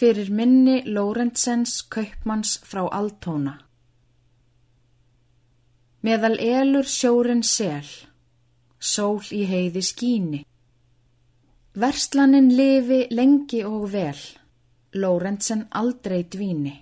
fyrir minni Lórentsens kaupmanns frá Altóna. Meðal elur sjóren sel, sól í heiði skíni. Verslanin lifi lengi og vel, Lórentsen aldrei dvíni.